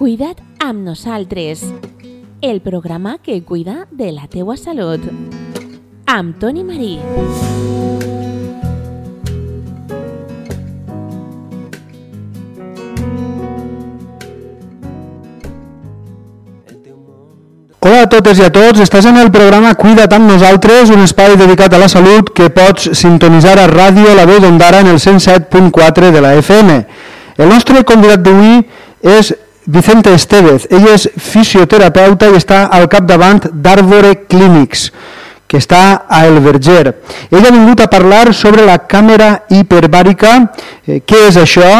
Cuida't amb nosaltres, el programa que cuida de la teua salut. Amb Toni Marí. Hola a totes i a tots, estàs en el programa Cuida't amb nosaltres, un espai dedicat a la salut que pots sintonitzar a ràdio La Veu d'Ondara en el 107.4 de la FM. El nostre convidat d'avui és Vicente Estevez, ell és fisioterapeuta i està al capdavant d'Arbore Clínics, que està a El Verger. Ell ha vingut a parlar sobre la càmera hiperbàrica, eh, què és això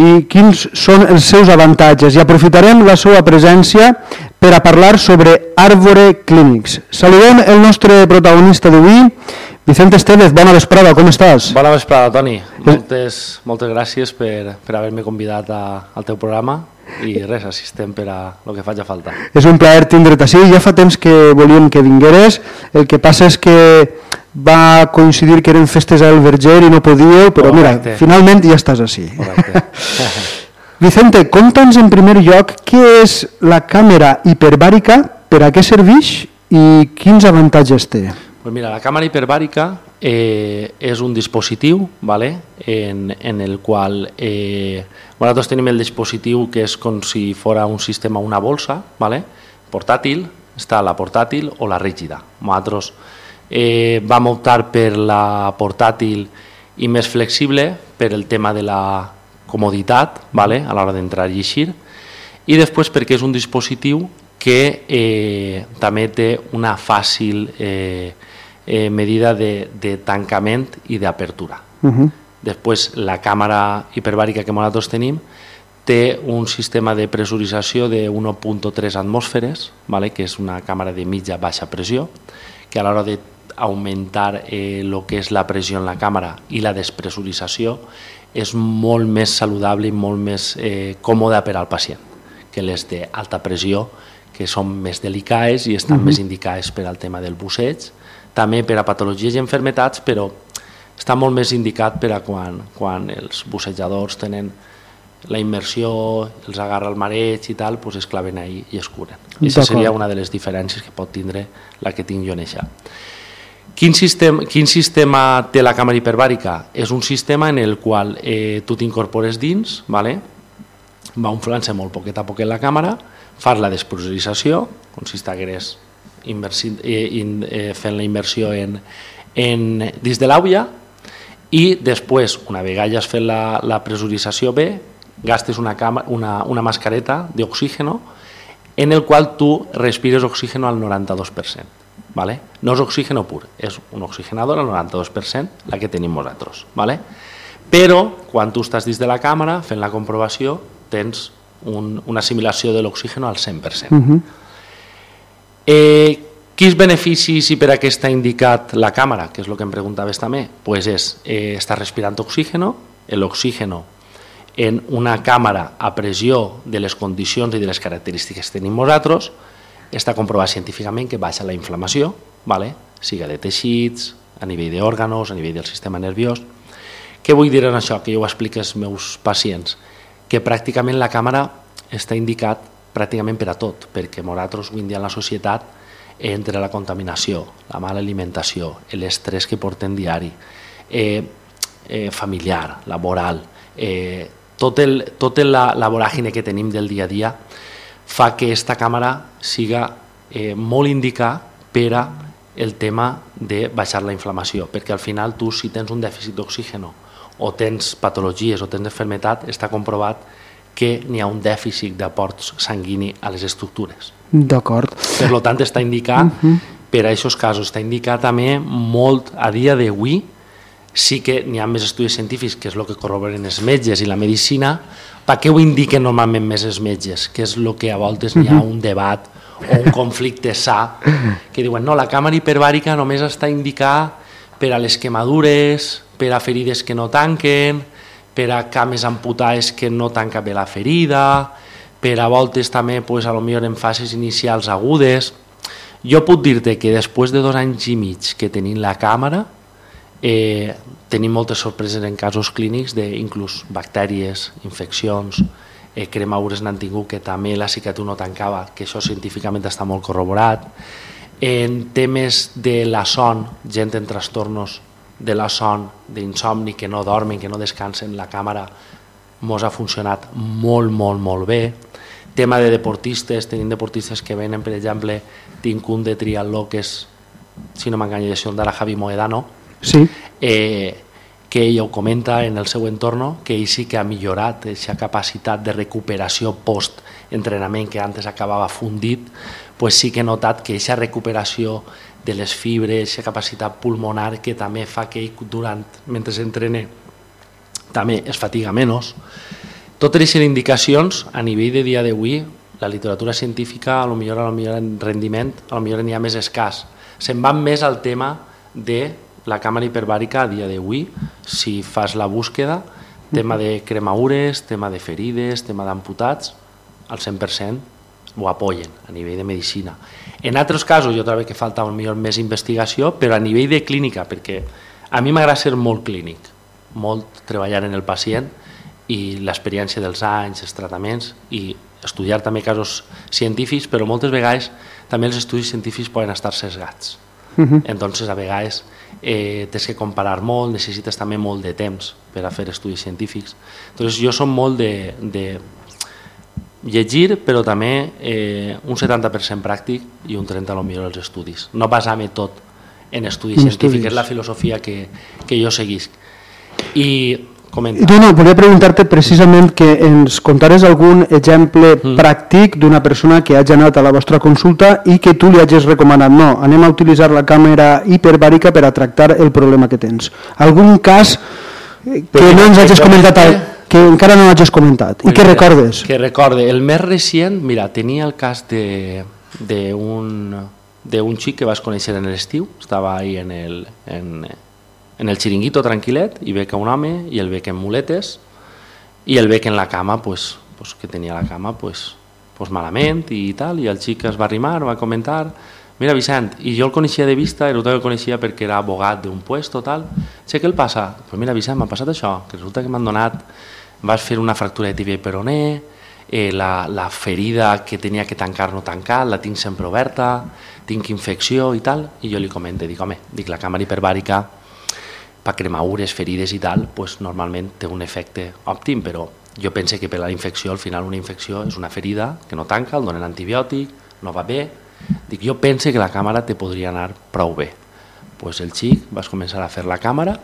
i quins són els seus avantatges. I aprofitarem la seva presència per a parlar sobre Arbore Clínics. Saludem el nostre protagonista d'avui, Vicente Estevez, bona vesprada, com estàs? Bona vesprada, Toni. Moltes, moltes gràcies per, per haver-me convidat a, al teu programa i res, assistem per a el que faci falta. És un plaer tindre't així, ja fa temps que volíem que vingueres, el que passa és que va coincidir que eren festes al Verger i no podíeu, però Correcte. mira, finalment ja estàs així. Vicente, conta'ns en primer lloc què és la càmera hiperbàrica, per a què serveix i quins avantatges té. pues mira, la càmera hiperbàrica eh, és un dispositiu vale? en, en el qual eh, nosaltres tenim el dispositiu que és com si fora un sistema, una bolsa vale? portàtil, està la portàtil o la rígida. Nosaltres eh, vam optar per la portàtil i més flexible per el tema de la comoditat vale? a l'hora d'entrar i eixir i després perquè és un dispositiu que eh, també té una fàcil eh, eh, medida de, de tancament i d'apertura. Uh -huh. Després, la càmera hiperbàrica que nosaltres tenim té un sistema de pressurització de 1.3 atmosferes, vale? que és una càmera de mitja baixa pressió, que a l'hora d'augmentar eh, el que és la pressió en la càmera i la despressurització és molt més saludable i molt més eh, còmode per al pacient que les d'alta pressió, que són més delicades i estan uh -huh. més indicades per al tema del busseig, també per a patologies i enfermetats, però està molt més indicat per a quan, quan els bussejadors tenen la immersió, els agarra el mareig i tal, doncs es claven ahí i es curen. I aquesta seria una de les diferències que pot tindre la que tinc jo en això. Quin sistema, quin sistema té la càmera hiperbàrica? És un sistema en el qual eh, tu t'incorpores dins, vale? va inflant-se molt poquet a poquet la càmera, fas la despressurització, com si estigués eh, in, eh, fent la immersió en, en, dins de l'àuia i després, una vegada ja has fet la, la pressurització bé, gastes una, cama, una, una mascareta d'oxígeno en el qual tu respires oxígeno al 92%. ¿vale? No és oxígeno pur, és un oxigenador al 92%, la que tenim nosaltres. ¿vale? Però, quan tu estàs dins de la càmera fent la comprovació, tens un, una assimilació de l'oxígeno al 100%. Uh -huh. Eh, quins beneficis i per a què està indicat la càmera, que és el que em preguntaves també? Pues és, eh, està respirant oxígeno, l'oxígeno en una càmera a pressió de les condicions i de les característiques que tenim nosaltres, està comprovat científicament que baixa la inflamació, vale? siga de teixits, a nivell d'òrganos, a nivell del sistema nerviós. Què vull dir en això? Que jo ho explico als meus pacients. Que pràcticament la càmera està indicat pràcticament per a tot, perquè nosaltres avui dia en la societat entre la contaminació, la mala alimentació, l'estrès que portem diari, eh, eh, familiar, laboral, eh, tot, el, tot la, la voràgine que tenim del dia a dia fa que aquesta càmera siga eh, molt indicada per a el tema de baixar la inflamació, perquè al final tu si tens un dèficit d'oxígeno o tens patologies o tens enfermetat, està comprovat que n'hi ha un dèficit d'aports sanguini a les estructures. D'acord. Per tant, està indicat, uh -huh. per a aquests casos, està indicat també molt a dia d'avui, sí que n'hi ha més estudis científics, que és el que corroboren els metges i la medicina, per què ho indiquen normalment més els metges? Que és el que a voltes n'hi ha un debat o un conflicte sa, que diuen no, la càmera hiperbàrica només està indicada per a les quemadures, per a ferides que no tanquen, per a cames amputades que no tanca bé la ferida, per a voltes també pues, a lo millor en fases inicials agudes. Jo puc dir-te que després de dos anys i mig que tenim la càmera, eh, tenim moltes sorpreses en casos clínics d'inclús bactèries, infeccions, eh, cremaures n'han tingut que també la cicatriu no tancava, que això científicament està molt corroborat. En temes de la son, gent en trastornos de la son, d'insomni, que no dormen, que no descansen, la càmera mos ha funcionat molt, molt, molt bé. Tema de deportistes, tenim deportistes que venen, per exemple, tinc un de triatló que és, si no m'enganya, d'ara Javi Moedano, sí. eh, que ell ho comenta en el seu entorn, que ell sí que ha millorat aquesta capacitat de recuperació post-entrenament que antes acabava fundit, pues sí que he notat que aquesta recuperació de les fibres, aquesta capacitat pulmonar que també fa que ell durant, mentre s'entrena, també es fatiga menys. Totes aquestes indicacions, a nivell de dia d'avui, la literatura científica, a lo millor, a lo millor en rendiment, a lo millor n'hi ha més escàs. Se'n van més al tema de la càmera hiperbàrica a dia d'avui, si fas la búsqueda, tema de cremaures, tema de ferides, tema d'amputats, al 100% ho apoyen a nivell de medicina. En altres casos jo trobo que falta millor més investigació, però a nivell de clínica, perquè a mi m'agrada ser molt clínic molt treballar en el pacient i l'experiència dels anys, els tractaments i estudiar també casos científics, però moltes vegades també els estudis científics poden estar sesgats. Uh -huh. Entonces, a vegades eh, tens que comparar molt, necessites també molt de temps per a fer estudis científics. Entonces, jo som molt de, de llegir, però també eh, un 70% pràctic i un 30% millor els estudis. No basar-me tot en estudis en científics, és la filosofia que, que jo seguisc. I comenta. No, no, volia preguntar-te precisament que ens contares algun exemple mm. pràctic d'una persona que hagi anat a la vostra consulta i que tu li hagis recomanat, no, anem a utilitzar la càmera hiperbàrica per a tractar el problema que tens. Algun cas que Però no ens hagis comentat, al, que encara no hagis comentat i que recordes. Que recorde, el més recient, mira, tenia el cas de d'un xic que vas conèixer en l'estiu, estava ahí en el, en, en el xiringuito tranquil·let i veig un home i el veig en muletes i el veig en la cama pues, pues, que tenia la cama pues, pues malament i tal i el xic es va arrimar, va comentar mira Vicent, i jo el coneixia de vista i el coneixia perquè era abogat d'un puesto tal, sé què el passa? Pues mira Vicent, m'ha passat això, que resulta que m'han donat vas fer una fractura de tibia i peroné eh, la, la ferida que tenia que tancar no tancat, la tinc sempre oberta tinc infecció i tal, i jo li comento, dic, home, dic, la càmera hiperbàrica per cremaures, ferides i tal, pues, normalment té un efecte òptim, però jo penso que per la infecció, al final una infecció és una ferida que no tanca, el donen antibiòtic, no va bé. Dic, jo penso que la càmera te podria anar prou bé. Pues el xic vas començar a fer la càmera,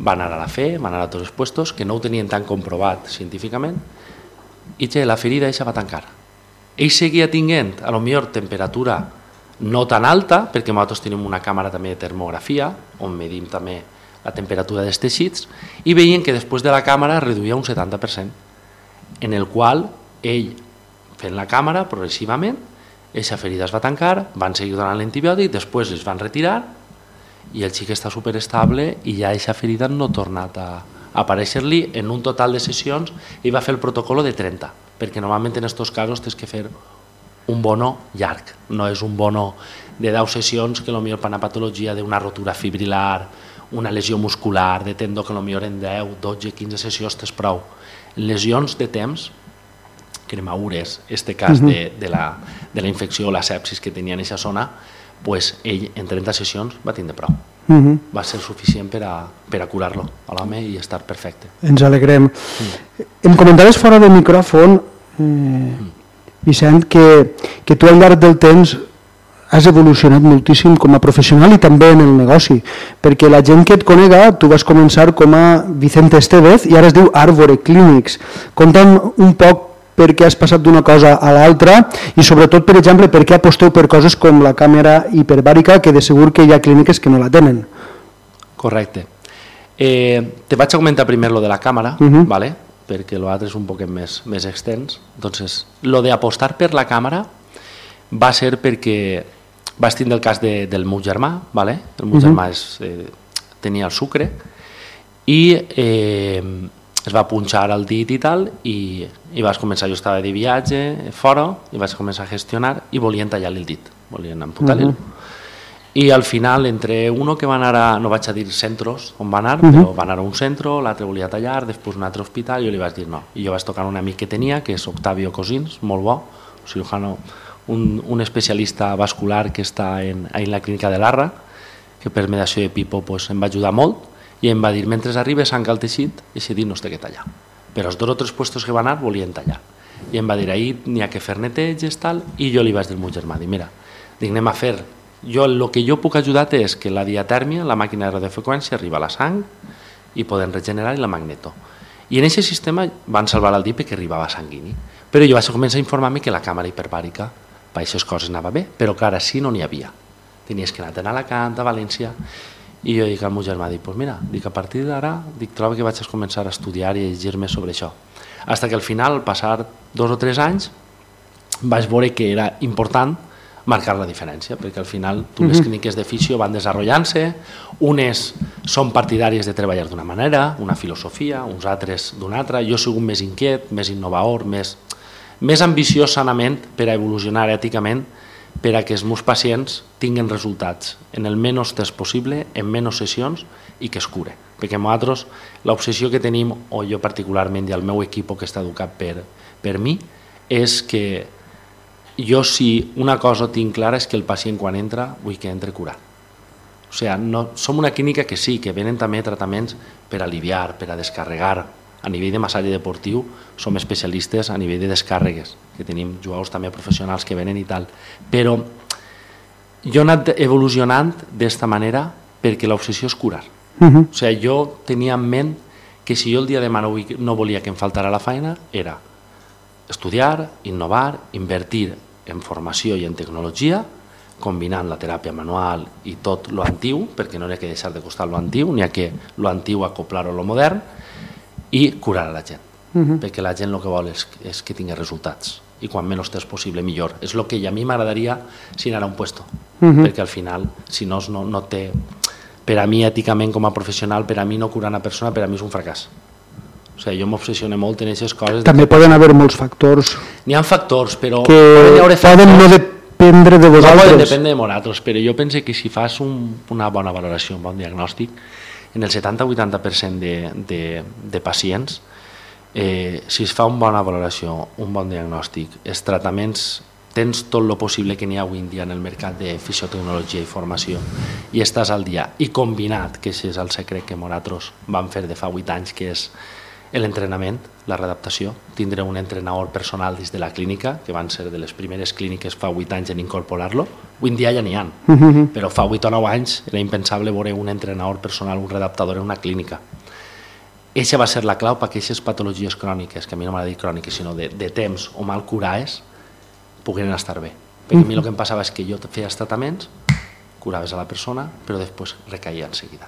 va anar a la fe, va anar a tots els puestos, que no ho tenien tan comprovat científicament, i che, la ferida eixa va tancar. Ell seguia tinguent, a lo millor, temperatura no tan alta, perquè nosaltres tenim una càmera també de termografia, on medim també la temperatura dels teixits i veien que després de la càmera reduïa un 70%, en el qual ell, fent la càmera progressivament, aquesta ferida es va tancar, van seguir donant l'antibiòtic, després es van retirar i el xic està superestable i ja aquesta ferida no ha tornat a, aparèixer-li en un total de sessions i va fer el protocolo de 30, perquè normalment en aquests casos tens que fer un bono llarg, no és un bono de 10 sessions que potser per una patologia d'una rotura fibrilar una lesió muscular de tendó que potser en 10, 12, 15 sessions tens prou. Lesions de temps, cremaures, este cas uh -huh. de, de, la, de la infecció o la sepsis que tenia en aquesta zona, pues ell en 30 sessions va tindre prou. Uh -huh. Va ser suficient per a, per a curar-lo a l'home i estar perfecte. Ens alegrem. Mm. Em comentaves fora del micròfon, eh, mm. Vicent, que, que tu al llarg del temps has evolucionat moltíssim com a professional i també en el negoci, perquè la gent que et conega, tu vas començar com a Vicente Estevez i ara es diu Arbore Clinics. Conta'm un poc per què has passat d'una cosa a l'altra i sobretot, per exemple, per què aposteu per coses com la càmera hiperbàrica, que de segur que hi ha clíniques que no la tenen. Correcte. Eh, te vaig a comentar primer lo de la càmera, uh -huh. ¿vale? perquè l'altre és un poc més, més extens. Entonces, lo de apostar per la càmera va ser perquè vaig tindre el cas de, del meu germà, vale? el meu uh -huh. germà és, eh, tenia el sucre, i eh, es va punxar el dit i tal, i, i vas començar, jo estava de viatge fora, i vaig començar a gestionar, i volien tallar-li el dit, volien amputar-li. Uh -huh. i al final, entre uno que va anar a, no vaig a dir centros on va anar, uh -huh. però va anar a un centro, l'altre volia tallar, després un altre hospital, i jo li vaig dir no. I jo vaig tocar un amic que tenia, que és Octavio Cosins, molt bo, un cirujano, un, un especialista vascular que està en, en la clínica de l'Arra, que per mediació de Pipo pues, em va ajudar molt, i em va dir, mentre arribes sanca el teixit, aquest dit no es té que tallar. Però els dos o tres puestos que va anar volien tallar. I em va dir, ahir n'hi ha que fer neteges, tal, i jo li vaig dir al meu germà, dic, mira, dic, anem a fer jo, el que jo puc ajudar és que la diatèrmia, la màquina de radiofreqüència, arriba a la sang i poden regenerar la magneto. I en aquest sistema van salvar el dia perquè arribava sanguini. Però jo vaig començar a informar-me que la càmera hiperbàrica per aquestes coses anava bé, però que ara sí no n'hi havia. Tenies que anar a Alacant, a València, i jo dic al meu germà, dic, pues mira, dic, a partir d'ara, dic, trobo que vaig a començar a estudiar i a llegir-me sobre això. Hasta que al final, passar dos o tres anys, vaig veure que era important marcar la diferència, perquè al final tu, les clíniques de fisio van desenvolupant-se, unes són partidàries de treballar d'una manera, una filosofia, uns altres d'una altra, jo soc un més inquiet, més innovador, més, més ambiciós sanament per a evolucionar èticament per a que els meus pacients tinguin resultats en el menys temps possible, en menys sessions i que es cure. Perquè nosaltres l'obsessió que tenim, o jo particularment i el meu equip que està educat per, per mi, és que jo si una cosa tinc clara és que el pacient quan entra vull que entre curat. O sigui, no, som una clínica que sí, que venen també tractaments per aliviar, per a descarregar. A nivell de massatge deportiu som especialistes a nivell de descàrregues, que tenim jugadors també professionals que venen i tal. Però jo he anat evolucionant d'esta manera perquè l'obsessió és curar. Uh -huh. O sigui, jo tenia en ment que si jo el dia de demà no volia que em faltara la feina, era estudiar, innovar, invertir en formació i en tecnologia, combinant la teràpia manual i tot lo antiu, perquè no n'hi ha que deixar de costar lo antiu, n'hi ha que lo antiu acoplar-ho a lo modern, i curar a la gent. Uh -huh. perquè la gent el que vol és, és que tingui resultats i quan menys temps possible millor. És el que a mi m'agradaria si anara a un puesto, uh -huh. perquè al final, si no, no, no té... Per a mi, èticament, com a professional, per a mi no curar una persona, per a mi és un fracàs. O sigui, jo m'obsessiono molt en aquestes coses. També de... poden haver molts factors. N'hi ha factors, però... Que poden, factors, poden no dependre de vosaltres. No poden dependre de nosaltres, però jo penso que si fas un, una bona valoració, un bon diagnòstic, en el 70-80% de, de, de pacients, eh, si es fa una bona valoració, un bon diagnòstic, els tractaments tens tot el possible que n'hi ha avui en dia en el mercat de fisiotecnologia i formació i estàs al dia. I combinat, que és el secret que nosaltres vam fer de fa 8 anys, que és l'entrenament, la readaptació. Tindré un entrenador personal des de la clínica, que van ser de les primeres clíniques fa 8 anys en incorporar-lo. Avui en dia ja n'hi ha, uh -huh. però fa 8 o 9 anys era impensable veure un entrenador personal, un readaptador en una clínica. Eixa va ser la clau per aquestes patologies cròniques, que a mi no m'ha dir cròniques, sinó de, de temps o mal curades, pogueren estar bé. Perquè a mi el que em passava és que jo feia els tractaments, curaves a la persona, però després recaïa en seguida.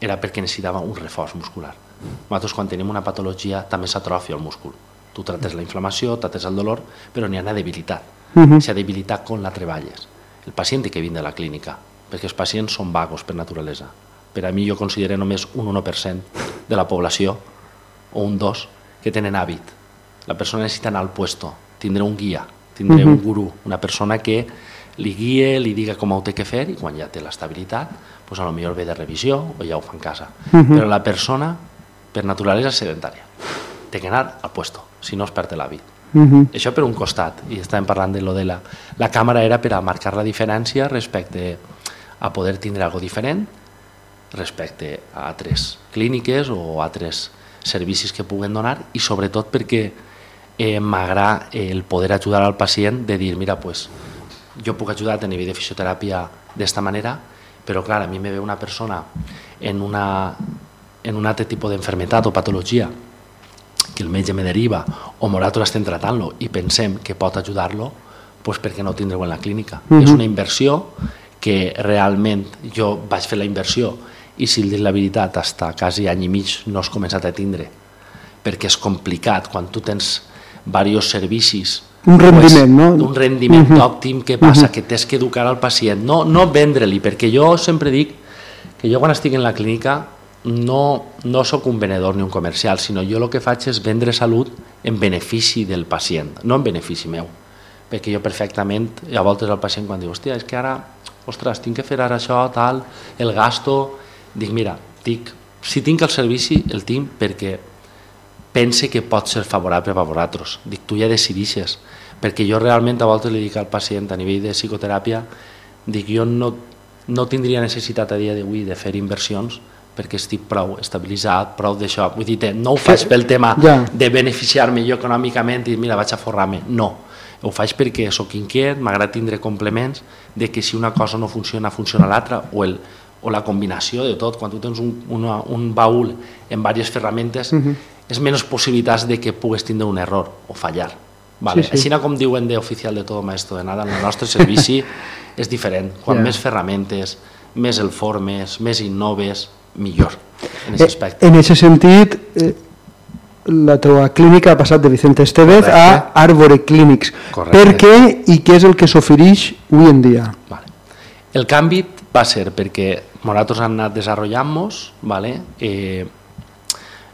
Era perquè necessitava un reforç muscular nosaltres quan tenim una patologia també s'atrofia el múscul. Tu trates la inflamació, trates el dolor, però n'hi ha una debilitat. Uh -huh. Si debilitat com la treballes. El pacient que vindre a la clínica, perquè els pacients són vagos per naturalesa. Per a mi jo considero només un 1% de la població, o un 2, que tenen hàbit. La persona necessita anar al puesto, tindre un guia, tindre uh -huh. un gurú, una persona que li guie, li diga com ho té que fer i quan ja té l'estabilitat, pues a lo millor ve de revisió o ja ho fa en casa. Uh -huh. Però la persona per naturalesa sedentària. Té que anar al puesto, si no es perd l'hàbit. Uh -huh. Això per un costat, i estàvem parlant de lo de la... La càmera era per a marcar la diferència respecte a poder tindre algo diferent respecte a altres clíniques o altres servicis que puguen donar i sobretot perquè eh, m'agrada el poder ajudar al pacient de dir, mira, pues, jo puc ajudar a nivell de fisioteràpia d'esta manera, però clar, a mi me ve una persona en una en un altre tipus d'enfermetat o patologia que el metge me deriva o nosaltres estem tratant-lo i pensem que pot ajudar-lo, doncs perquè no tindreu en la clínica. Uh -huh. És una inversió que realment jo vaig fer la inversió i si el dic la veritat, hasta quasi any i mig no has començat a tindre perquè és complicat quan tu tens diversos servicis un rendiment, pues, no? Un rendiment uh -huh. òptim, què passa? Uh -huh. Que tens que educar al pacient, no, no vendre-li, perquè jo sempre dic que jo quan estic en la clínica no, no sóc un venedor ni un comercial, sinó jo el que faig és vendre salut en benefici del pacient, no en benefici meu. Perquè jo perfectament, a voltes el pacient quan diu, hòstia, és que ara ostres, tinc que fer ara això, tal, el gasto, dic, mira, dic, si tinc el servici, el tinc perquè pense que pot ser favorable per a vosaltres. Dic, tu ja decidixes, perquè jo realment a voltes li dic al pacient a nivell de psicoteràpia, dic, jo no, no tindria necessitat a dia d'avui de fer inversions perquè estic prou estabilitzat, prou d'això. Vull dir, no ho faig pel tema ja. de beneficiar-me jo econòmicament i mira, vaig a forrar-me. No, ho faig perquè sóc inquiet, m'agrada tindre complements de que si una cosa no funciona, funciona l'altra, o, el, o la combinació de tot. Quan tu tens un, una, un baúl amb diverses ferramentes, uh mhm. -huh és menys possibilitats de que pugues tindre un error o fallar. Vale. Sí, sí. Així com diuen d'oficial de todo maestro de nada, en el nostre servici és diferent. Quan yeah. més ferramentes, més el formes, més innoves, millor en aquest aspecte. En aquest sentit, eh, la teva clínica ha passat de Vicente Estevez Correcte. a Arbore Clínics. Correcte. Per què i què és el que s'ofereix avui en dia? Vale. El canvi va ser perquè nosaltres hem anat desenvolupant-nos, vale? eh,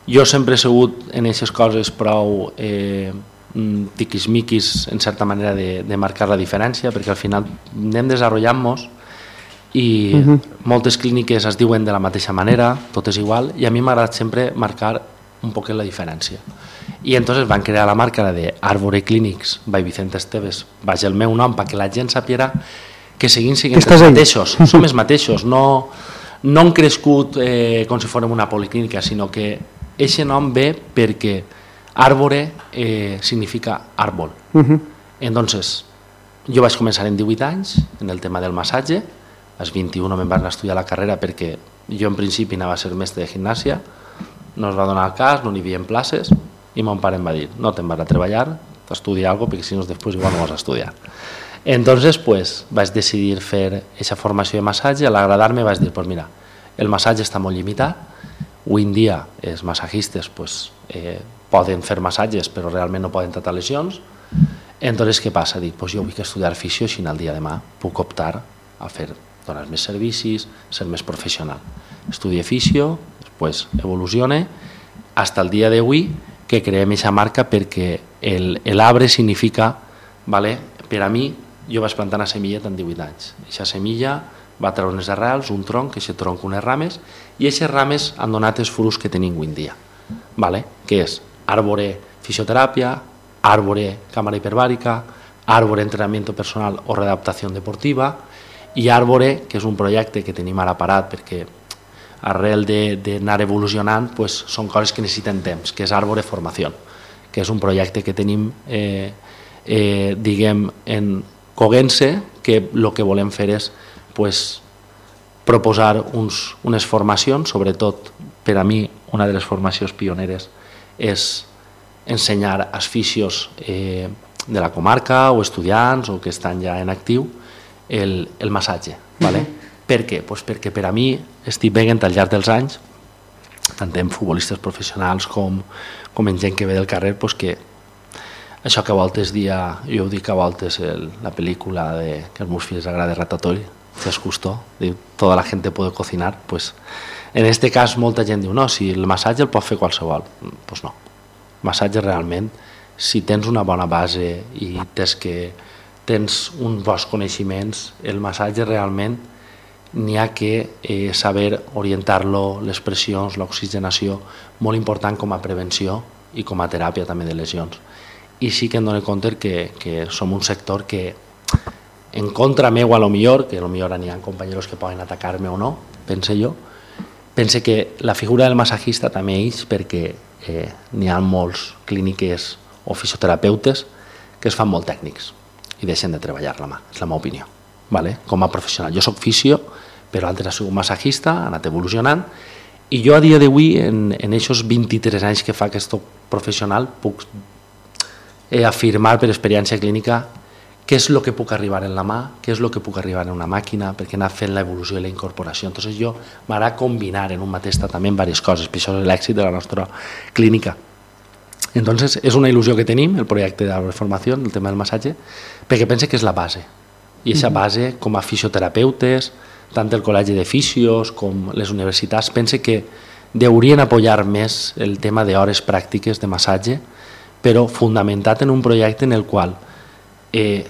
jo sempre he sigut en aquestes coses prou eh, mm, tiquismiquis en certa manera de, de marcar la diferència perquè al final anem desenvolupant-nos i uh -huh. moltes clíniques es diuen de la mateixa manera, tot és igual i a mi m'ha agradat sempre marcar un poc la diferència i entonces van crear la marca de Arbore Clinics by Vicente Esteves baix el meu nom perquè la gent sapiera que seguim siguent els mateixos, som els mateixos no, no han crescut eh, com si fórem una policlínica sinó que Eixe nom ve perquè àrbore eh, significa àrbol. Uh -huh. Entonces, jo vaig començar en 18 anys en el tema del massatge, als 21 me'n van estudiar la carrera perquè jo en principi anava a ser mestre de gimnàsia, no es va donar el cas, no n'hi havia places, i mon pare em va dir, no te'n vas a treballar, t'estudia alguna perquè si no després igual no vas a estudiar. Entonces, pues, vaig decidir fer aquesta formació de massatge, a l'agradar-me vaig dir, pues mira, el massatge està molt limitat, Avui en dia els massajistes pues, eh, poden fer massatges però realment no poden tratar lesions. Entonces què passa? Dic, pues jo vull estudiar fisio així el dia de demà puc optar a fer donar més servicis, ser més professional. Estudie fisio, després evolucione, fins el dia d'avui que creem aquesta marca perquè l'arbre significa, vale, per a mi, jo vaig plantar una semilla en 18 anys. Aquesta semilla va treure unes arrels, un tronc, aquest tronc unes rames, i aquestes rames han donat els fruits que tenim avui en dia, vale? que és àrbore fisioteràpia, àrbore càmera hiperbàrica, àrbore entrenament personal o readaptació deportiva, i àrbore, que és un projecte que tenim ara parat perquè arrel d'anar evolucionant pues, són coses que necessiten temps, que és àrbore formació, que és un projecte que tenim eh, eh, diguem en Coguense, que el que volem fer és pues, proposar uns, unes formacions, sobretot per a mi una de les formacions pioneres és ensenyar als fisios eh, de la comarca o estudiants o que estan ja en actiu el, el massatge. Vale? Mm -hmm. Per què? Pues perquè per a mi estic veient al llarg dels anys, tant en futbolistes professionals com, com en gent que ve del carrer, pues que això que a voltes dia, jo ho dic a voltes, el, la pel·lícula de, que als meus fills agrada Ratatouille, Cés Custó, diu, tota la gent puede cocinar, pues, en este cas molta gent diu, no, si el massatge el pot fer qualsevol, pues no. El massatge realment, si tens una bona base i tens que tens uns bons coneixements, el massatge realment n'hi ha que eh, saber orientar-lo, les pressions, l'oxigenació, molt important com a prevenció i com a teràpia també de lesions. I sí que em dono compte que, que som un sector que en contra meu a lo millor, que a lo millor n'hi ha companys que poden atacar-me o no, pense jo, pense que la figura del massajista també és perquè eh, n'hi ha molts clíniques o fisioterapeutes que es fan molt tècnics i deixen de treballar la mà, és la meva opinió, vale? com a professional. Jo sóc fisio, però altres ha sigut massajista, ha anat evolucionant, i jo a dia d'avui, en, en aquests 23 anys que fa aquest professional, puc eh, afirmar per experiència clínica què és el que puc arribar en la mà, què és el que puc arribar en una màquina, perquè anar fent l'evolució i la incorporació. Entonces jo m'agrada combinar en un mateix tractament diverses coses, per això és l'èxit de la nostra clínica. Entonces és una il·lusió que tenim, el projecte de la formació, el tema del massatge, perquè pense que és la base. I aquesta base, com a fisioterapeutes, tant el col·legi de fisios com les universitats, pense que deurien apoyar més el tema d'hores pràctiques de massatge, però fundamentat en un projecte en el qual eh,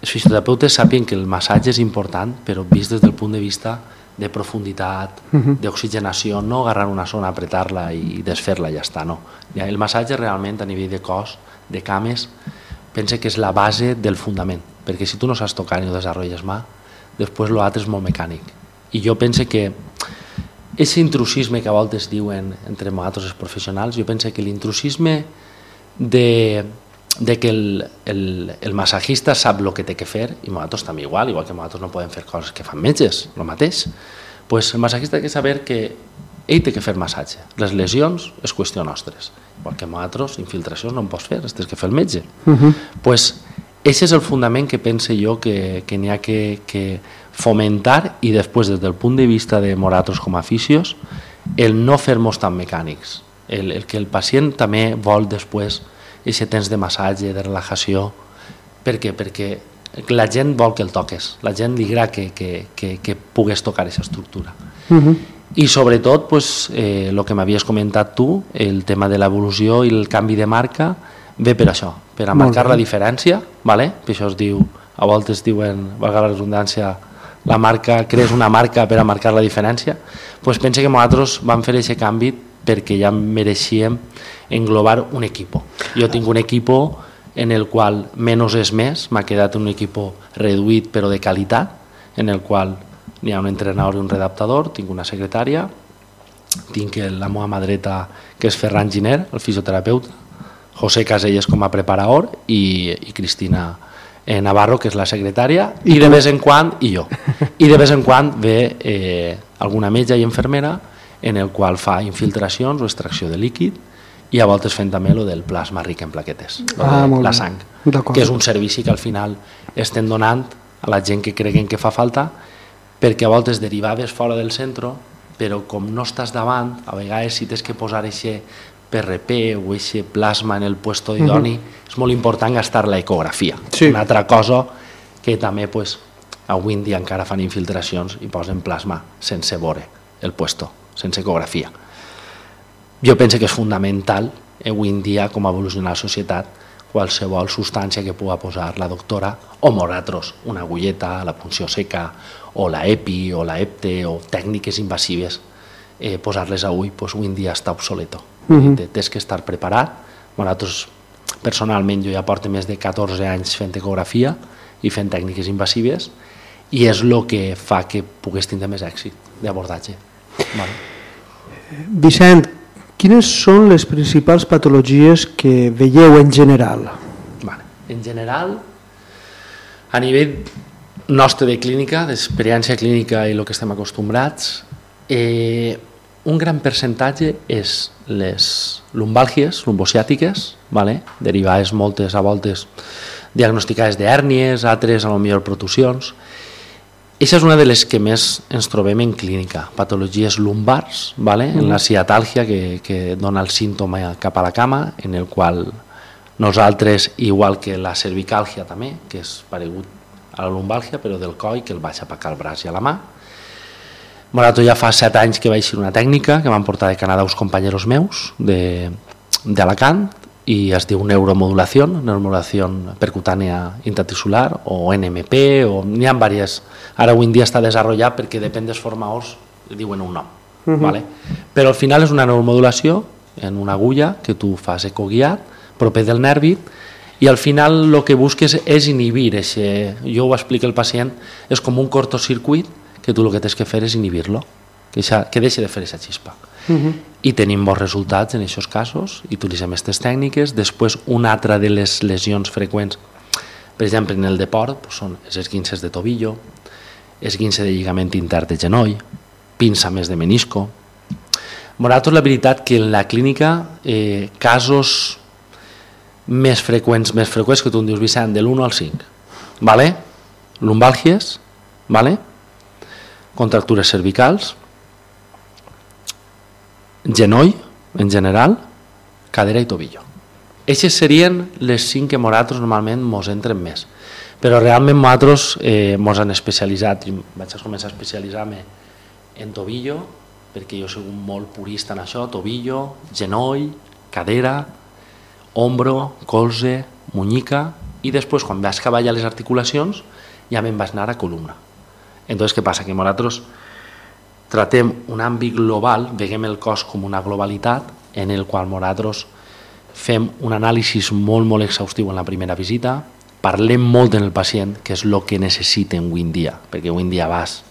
els fisioterapeutes sàpien que el massatge és important, però vist des del punt de vista de profunditat, uh -huh. d'oxigenació, no agarrar una zona, apretar-la i desfer-la i ja està, no. El massatge realment a nivell de cos, de cames, pense que és la base del fundament, perquè si tu no saps tocar ni ho desenvolupes mà, després l'altre és molt mecànic. I jo pense que aquest intrusisme que a voltes diuen entre nosaltres els professionals, jo penso que l'intrusisme de, de que el, el, el massajista sap el que té que fer, i nosaltres també igual, igual que nosaltres no podem fer coses que fan metges, el mateix, pues el massajista té que saber que ell té que fer massatge. Les lesions és qüestió nostres. Igual que nosaltres, infiltracions no en pots fer, tens que fer el metge. Uh -huh. pues, Aquest és el fundament que pense jo que, que n'hi ha que, que fomentar i després des del punt de vista de nosaltres com a aficios el no fer-nos tan mecànics, el, el que el pacient també vol després aquest temps de massatge, de relajació. Per què? Perquè la gent vol que el toques, la gent li agrada que, que, que, que pugues tocar aquesta estructura. Uh -huh. I sobretot, pues, eh, el que m'havies comentat tu, el tema de l'evolució i el canvi de marca, ve per això, per a marcar la diferència, vale? per això es diu, a voltes diuen, valga la redundància, la marca, crees una marca per a marcar la diferència, pues pense que nosaltres vam fer aquest canvi perquè ja mereixíem englobar un equipo. Jo tinc un equipo en el qual menys és més, m'ha quedat un equipo reduït però de qualitat, en el qual n'hi ha un entrenador i un redactador, tinc una secretària, tinc la meva mà dreta que és Ferran Giner, el fisioterapeuta, José Caselles com a preparador i, i Cristina Navarro, que és la secretària, i, i de vez en quan, i jo, i de vez en quan ve eh, alguna metge i infermera en el qual fa infiltracions o extracció de líquid i a voltes fent també el del plasma ric en plaquetes, ah, de la sang, que és un servici que al final estem donant a la gent que creguen que fa falta perquè a voltes derivaves fora del centre però com no estàs davant, a vegades si tens que posar aquest PRP o aquest plasma en el puesto idoni, uh -huh. és molt important gastar la ecografia. Sí. Una altra cosa que també pues, avui en dia encara fan infiltracions i posen plasma sense vore el puesto sense ecografia. Jo penso que és fundamental avui en dia com evolucionar la societat qualsevol substància que pugui posar la doctora o moratros, una agulleta, la punció seca o la EPI o la EPTE o tècniques invasives, eh, posar-les avui, pues, avui en dia està obsoleto. Uh -huh. Tens que estar preparat. Nosaltres, personalment, jo ja porto més de 14 anys fent ecografia i fent tècniques invasives i és el que fa que pogués tindre més èxit d'abordatge. Vale. Vicent, quines són les principals patologies que veieu en general? Vale. En general, a nivell nostre de clínica, d'experiència clínica i el que estem acostumbrats, eh, un gran percentatge és les lumbàlgies, lumbociàtiques, vale? derivades moltes a voltes diagnosticades d'hèrnies, altres a lo millor protusions, Eixa és una de les que més ens trobem en clínica, patologies lumbars, vale? en la ciatàlgia que, que dona el símptoma cap a la cama, en el qual nosaltres, igual que la cervicàlgia també, que és paregut a la lumbàlgia, però del coll, que el baixa per al braç i a la mà. Morato ja fa set anys que vaig ser una tècnica que m'han portat de Canadà uns companys meus d'Alacant, i es diu neuromodulació, neuromodulació percutània intratisular o NMP, o n'hi ha diverses. Ara avui en dia està desenvolupat perquè depèn dels formadors, diuen un nom. Uh -huh. vale? Però al final és una neuromodulació en una agulla que tu fas ecoguiat, proper del nervi, i al final el que busques és inhibir, eixe, jo ho explico al pacient, és com un cortocircuit que tu el que tens que fer és inhibir-lo, que, que deixi de fer aquesta xispa. Uh -huh. I tenim bons resultats en aquests casos, i utilitzem aquestes tècniques. Després, una altra de les lesions freqüents, per exemple, en el deport, doncs són els esguinces de tobillo, esguince de lligament intern de genoll, pinça més de menisco. Moratos, la veritat que en la clínica eh, casos més freqüents, més freqüents que tu em dius, Vicent, de l'1 al 5. Vale? Lumbàlgies, vale? contractures cervicals, genoll, en general, cadera i tobillo. Eixes serien les cinc que nosaltres normalment mos entren més. Però realment nosaltres eh, mos han especialitzat, i vaig començar a especialitzar-me en tobillo, perquè jo soc molt purista en això, tobillo, genoll, cadera, ombro, colze, muñica i després quan vas ja les articulacions ja me'n vas anar a columna. Entonces, què passa? Que nosaltres tratem un àmbit global, veiem el cos com una globalitat en el qual nosaltres fem un anàlisi molt, molt exhaustiu en la primera visita, parlem molt en el pacient, que és el que necessiten avui en dia, perquè avui en dia vas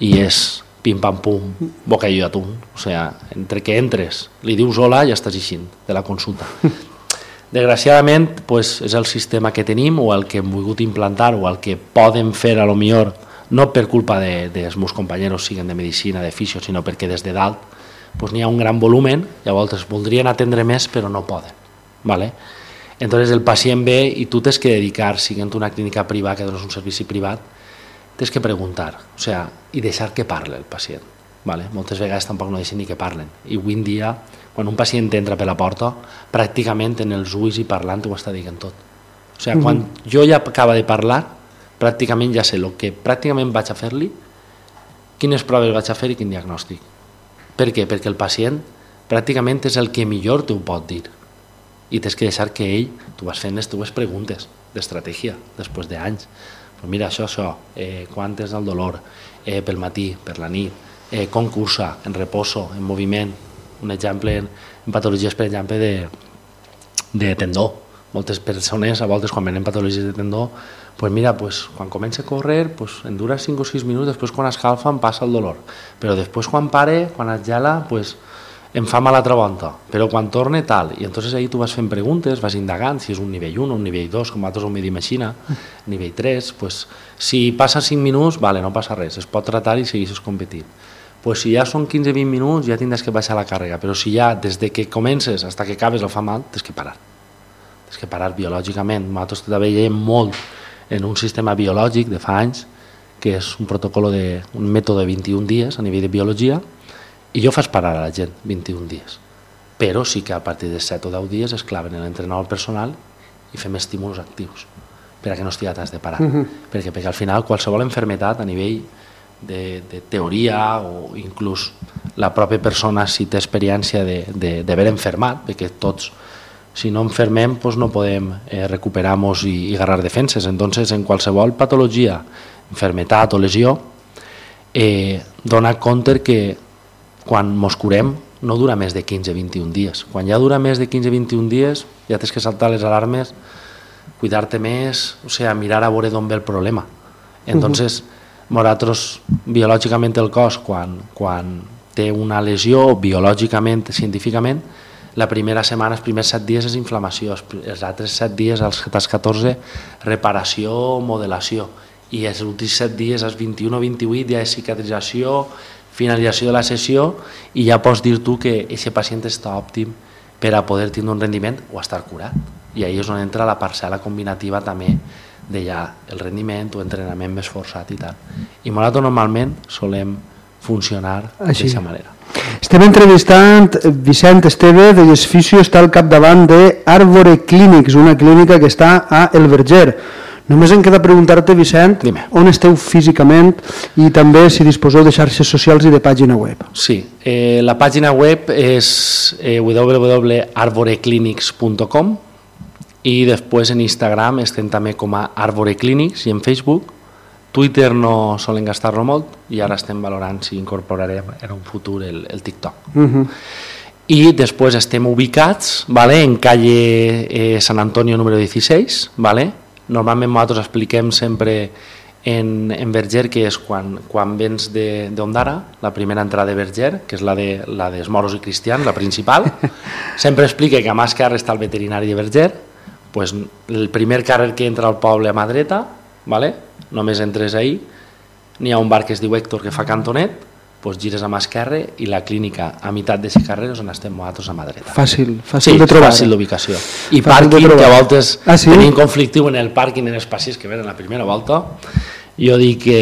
i és pim pam pum, bocadillo atún, o sea, entre que entres, li dius hola i ja estàs eixint de la consulta. Desgraciadament, pues, és el sistema que tenim o el que hem volgut implantar o el que poden fer a lo millor, no per culpa de, de dels meus companys siguen de medicina, de fisio, sinó perquè des de dalt pues, n'hi ha un gran volumen, llavors voldrien atendre més però no poden. ¿vale? Entonces el pacient ve i tu tens que dedicar, siguent una clínica privada que dones un servici privat, tens que preguntar, o sea, i deixar que parle el pacient. Vale? Moltes vegades tampoc no deixen ni que parlen. I avui en dia, quan un pacient entra per la porta, pràcticament en els ulls i parlant ho està dient tot. O sigui, quan mm -hmm. jo ja acaba de parlar, pràcticament ja sé el que pràcticament vaig a fer-li, quines proves vaig a fer i quin diagnòstic. Per què? Perquè el pacient pràcticament és el que millor t'ho pot dir. I tens que deixar que ell, tu vas fent les teves preguntes d'estratègia, després d'anys. Però mira, això, això, eh, quant és el dolor, eh, pel matí, per la nit, eh, com cursa, en reposo, en moviment, un exemple en, en patologies, per exemple, de, de tendó. Moltes persones, a voltes, quan venen patologies de tendó, pues mira, pues, quan comença a córrer, pues, en dura 5 o 6 minuts, després quan escalfa em passa el dolor. Però després quan pare, quan es gela, pues, em fa mal altra volta, però quan torne tal. I entonces ahí tu vas fent preguntes, vas indagant si és un nivell 1 o un nivell 2, com nosaltres ho medim així, nivell 3, pues, si passa 5 minuts, vale, no passa res, es pot tratar i segueixes competint pues si ja són 15-20 minuts ja tindràs que baixar la càrrega, però si ja des de que comences fins que acabes el fa mal, tens que parar. Tens que parar biològicament. Nosaltres també veiem molt en un sistema biològic de fa anys, que és un protocol de un mètode de 21 dies a nivell de biologia, i jo fas parar a la gent 21 dies. Però sí que a partir de 7 o 10 dies es claven en l'entrenador personal i fem estímuls actius per a que no estigui atrás de parar. Uh -huh. perquè, perquè al final qualsevol enfermetat a nivell de, de teoria o inclús la pròpia persona si té experiència d'haver enfermat, perquè tots, si no enfermem, doncs no podem eh, recuperar-nos i, i agarrar defenses. Entonces, en qualsevol patologia, enfermetat o lesió, eh, dona compte que quan mos curem no dura més de 15-21 dies. Quan ja dura més de 15-21 dies, ja tens que saltar les alarmes, cuidar-te més, o sigui, mirar a veure d'on ve el problema. Entonces, uh -huh nosaltres, biològicament el cos, quan, quan té una lesió, biològicament, científicament, la primera setmana, els primers set dies és inflamació, els altres set dies, els 14, reparació, modelació, i els últims set dies, els 21 o 28, ja és cicatrització, finalització de la sessió, i ja pots dir tu que aquest pacient està òptim per a poder tindre un rendiment o estar curat. I ahí és on entra la parcel·la combinativa també de ja el rendiment o entrenament més forçat i tal. I nosaltres normalment solem funcionar d'aquesta manera. Estem entrevistant Vicent Esteve de Gesficio, està al capdavant de Arbore Clínics, una clínica que està a El Verger. Només em queda preguntar-te, Vicent, Dime. on esteu físicament i també si disposeu de xarxes socials i de pàgina web. Sí, eh, la pàgina web és eh, www.arboreclinics.com i després en Instagram estem també com a Arbore Clinics i en Facebook. Twitter no solen gastar-lo molt i ara estem valorant si incorporarem en un futur el, el TikTok. Uh Mhm. -huh. I després estem ubicats vale, en calle eh, San Antonio número 16. Vale? Normalment nosaltres expliquem sempre en, en Verger, que és quan, quan vens d'Ondara, la primera entrada de Verger, que és la de la dels moros i cristians, la principal, sempre explica que a mà esquerra està el veterinari de Verger, pues, el primer carrer que entra al poble a mà dreta, vale? Només entres ahir, n'hi ha un bar que es diu Héctor que fa cantonet, pues gires a mà esquerra i la clínica a meitat d'aquest carrer és on estem nosaltres a mà dreta. Fàcil, fàcil sí, de trobar. fàcil d'ubicació. I Fàcil de pàrquing, que a voltes Ah, sí? tenim conflictiu en el pàrquing en els passis que venen la primera volta. Jo dic que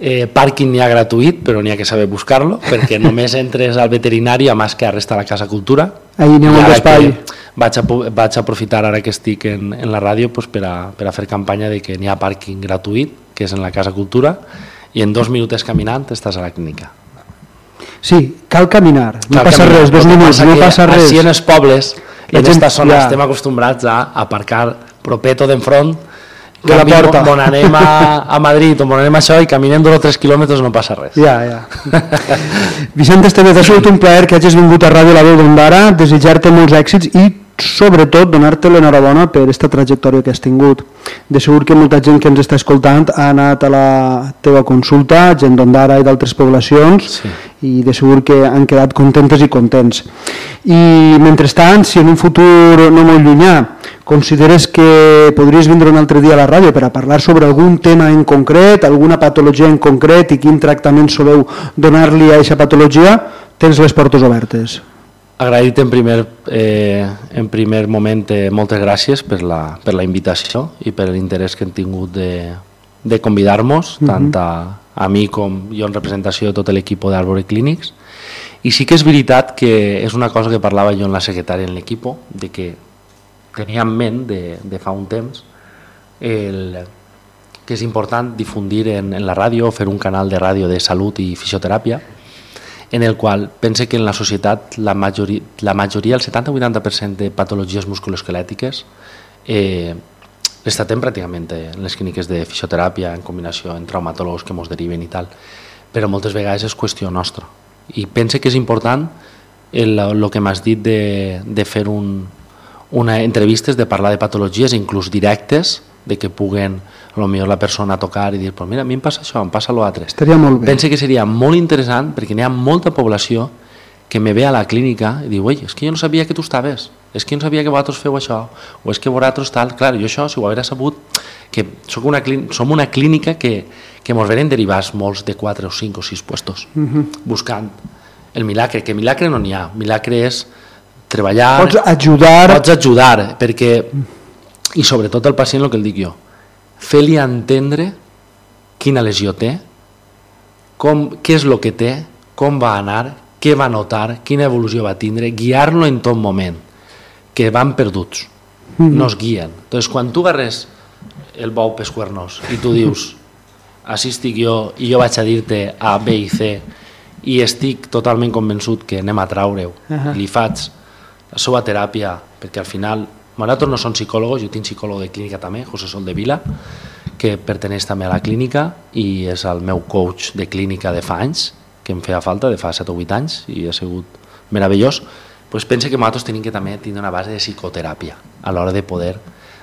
eh, pàrquing n'hi ha gratuït, però n'hi ha que saber buscar-lo, perquè només entres al veterinari, a mà esquerra està la Casa Cultura. Ahí n'hi ha molt d'espai. que Vaig, a, vaig a aprofitar ara que estic en, en la ràdio pues, per, a, per a fer campanya de que n'hi ha pàrquing gratuït, que és en la Casa Cultura, i en dos minuts caminant estàs a la clínica. Sí, cal caminar, no Cal passa caminar. res, dos minuts, no passa res. Així en els pobles, La en aquesta zona ja. estem acostumbrats a aparcar propeto d'enfront, De la porta. on anem a, a Madrid, on anem a això, i caminem dos o tres quilòmetres no passa res. Ja, ja. Vicent Estevez, ha sigut un plaer que hagis vingut a Ràdio La Veu d'Ondara, desitjar-te molts èxits i sobretot donar-te l'enhorabona per aquesta trajectòria que has tingut. De segur que molta gent que ens està escoltant ha anat a la teva consulta, gent d'Ondara i d'altres poblacions, Sí. i de segur que han quedat contentes i contents. I mentrestant, si en un futur no molt llunyà consideres que podries vindre un altre dia a la ràdio per a parlar sobre algun tema en concret, alguna patologia en concret i quin tractament soleu donar-li a aquesta patologia, tens les portes obertes. Agrair-te en primer, eh, en primer moment eh, moltes gràcies per la, per la invitació i per l'interès que hem tingut de, de convidar-nos, tant a, a mi com jo en representació de tot l'equip d'Arbore Clínics. I sí que és veritat que és una cosa que parlava jo en la secretària en l'equip, de que tenia en ment de, de fa un temps el, que és important difundir en, en la ràdio, fer un canal de ràdio de salut i fisioteràpia, en el qual pense que en la societat la majoria, la majoria el 70-80% de patologies musculoesquelètiques eh, les tractem pràcticament en les clíniques de fisioteràpia en combinació amb traumatòlegs que ens deriven i tal, però moltes vegades és qüestió nostra. I pense que és important el, el que m'has dit de, de fer un, una entrevistes, de parlar de patologies, inclús directes, de que puguen a lo millor la persona tocar i dir, pues mira, a mi em passa això, em passa l'altre. Estaria molt bé. Pense que seria molt interessant perquè n'hi ha molta població que me ve a la clínica i diu, oi, és que jo no sabia que tu estaves, és que jo no sabia que vosaltres feu això, o és que vosaltres tal, clar, jo això, si ho haguera sabut, que soc una clínica, som una clínica que, que mos venen derivats molts de 4 o 5 o 6 puestos, buscant el milagre, que milagre no n'hi ha, milagre és treballar... Pots ajudar... Pots ajudar, perquè, i sobretot el pacient, el que el dic jo, fer-li entendre quina lesió té, com, què és el que té, com va anar, què va notar, quina evolució va tindre, guiar-lo en tot moment, que van perduts, no es guien. Entonces, quan tu agarres el bou pescuernos i tu dius, així estic jo i jo vaig a dir-te A, B i C i estic totalment convençut que anem a traure-ho, uh -huh. li faig la seva teràpia, perquè al final nosaltres no som psicòlegs, jo tinc psicòleg de clínica també, José Sol de Vila, que perteneix també a la clínica i és el meu coach de clínica de fa anys, que em feia falta, de fa 7 o 8 anys, i ha sigut meravellós, pues pense que nosaltres tenim que també tindre una base de psicoteràpia a l'hora de poder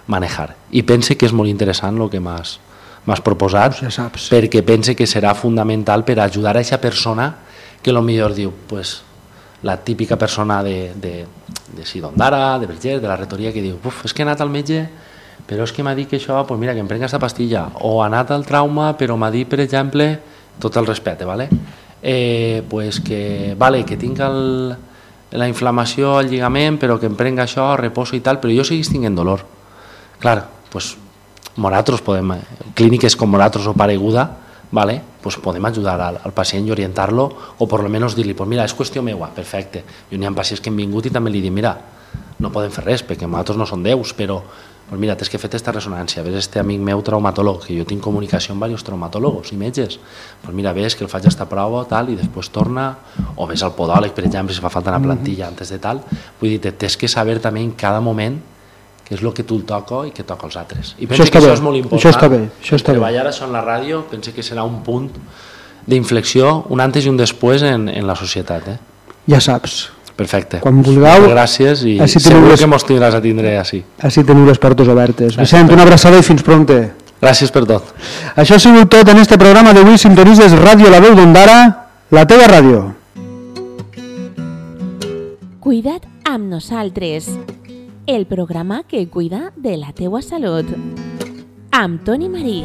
manejar. I pense que és molt interessant el que m'has m'has proposat, Ja saps. perquè pense que serà fundamental per ajudar a aquesta persona que lo millor diu, pues, la típica persona de, de, de Sidondara, de Berger, de la retoria, que diu, uf, és que he anat al metge, però és que m'ha dit que això, pues mira, que em prenga aquesta pastilla, o ha anat al trauma, però m'ha dit, per exemple, tot el respecte, ¿vale? eh, pues que, vale, que tinc el, la inflamació al lligament, però que em prenga això, reposo i tal, però jo seguís tinguent dolor. Clar, pues, nosaltres podem, clíniques com nosaltres o pareguda, vale? pues podem ajudar al, al pacient i orientar-lo o per lo menos dir-li, pues mira, és qüestió meua, perfecte. I n'hi ha pacients que han vingut i també li dic, mira, no podem fer res perquè nosaltres no som déus, però pues mira, tens que fer aquesta ressonància, ves este amic meu traumatòleg, que jo tinc comunicació amb diversos traumatòlegs i metges, pues mira, ves que el faig esta prova tal, i després torna, o ves al podòleg, per exemple, si fa falta una plantilla antes de tal, vull dir, tens que saber també en cada moment què és el que tu el toco i que toca els altres. I pense està que bé, això és molt important. això està bé, això està bé. Treballar això en la ràdio, pense que serà un punt d'inflexió, un antes i un després en, en la societat. Eh? Ja saps, Perfecte. Quan vulgueu, gràcies i segur les- que mos tindràs a tindre així. així teniu les portes obertes. Vicent, una abraçada i fins pronte. Gràcies per tot. Això ha sigut tot en este programa d'avui. Sintonitzes Ràdio La Veu d'Ondara, la teva ràdio. Cuida't amb nosaltres. El programa que cuida de la teua salut. Amb Toni Marí.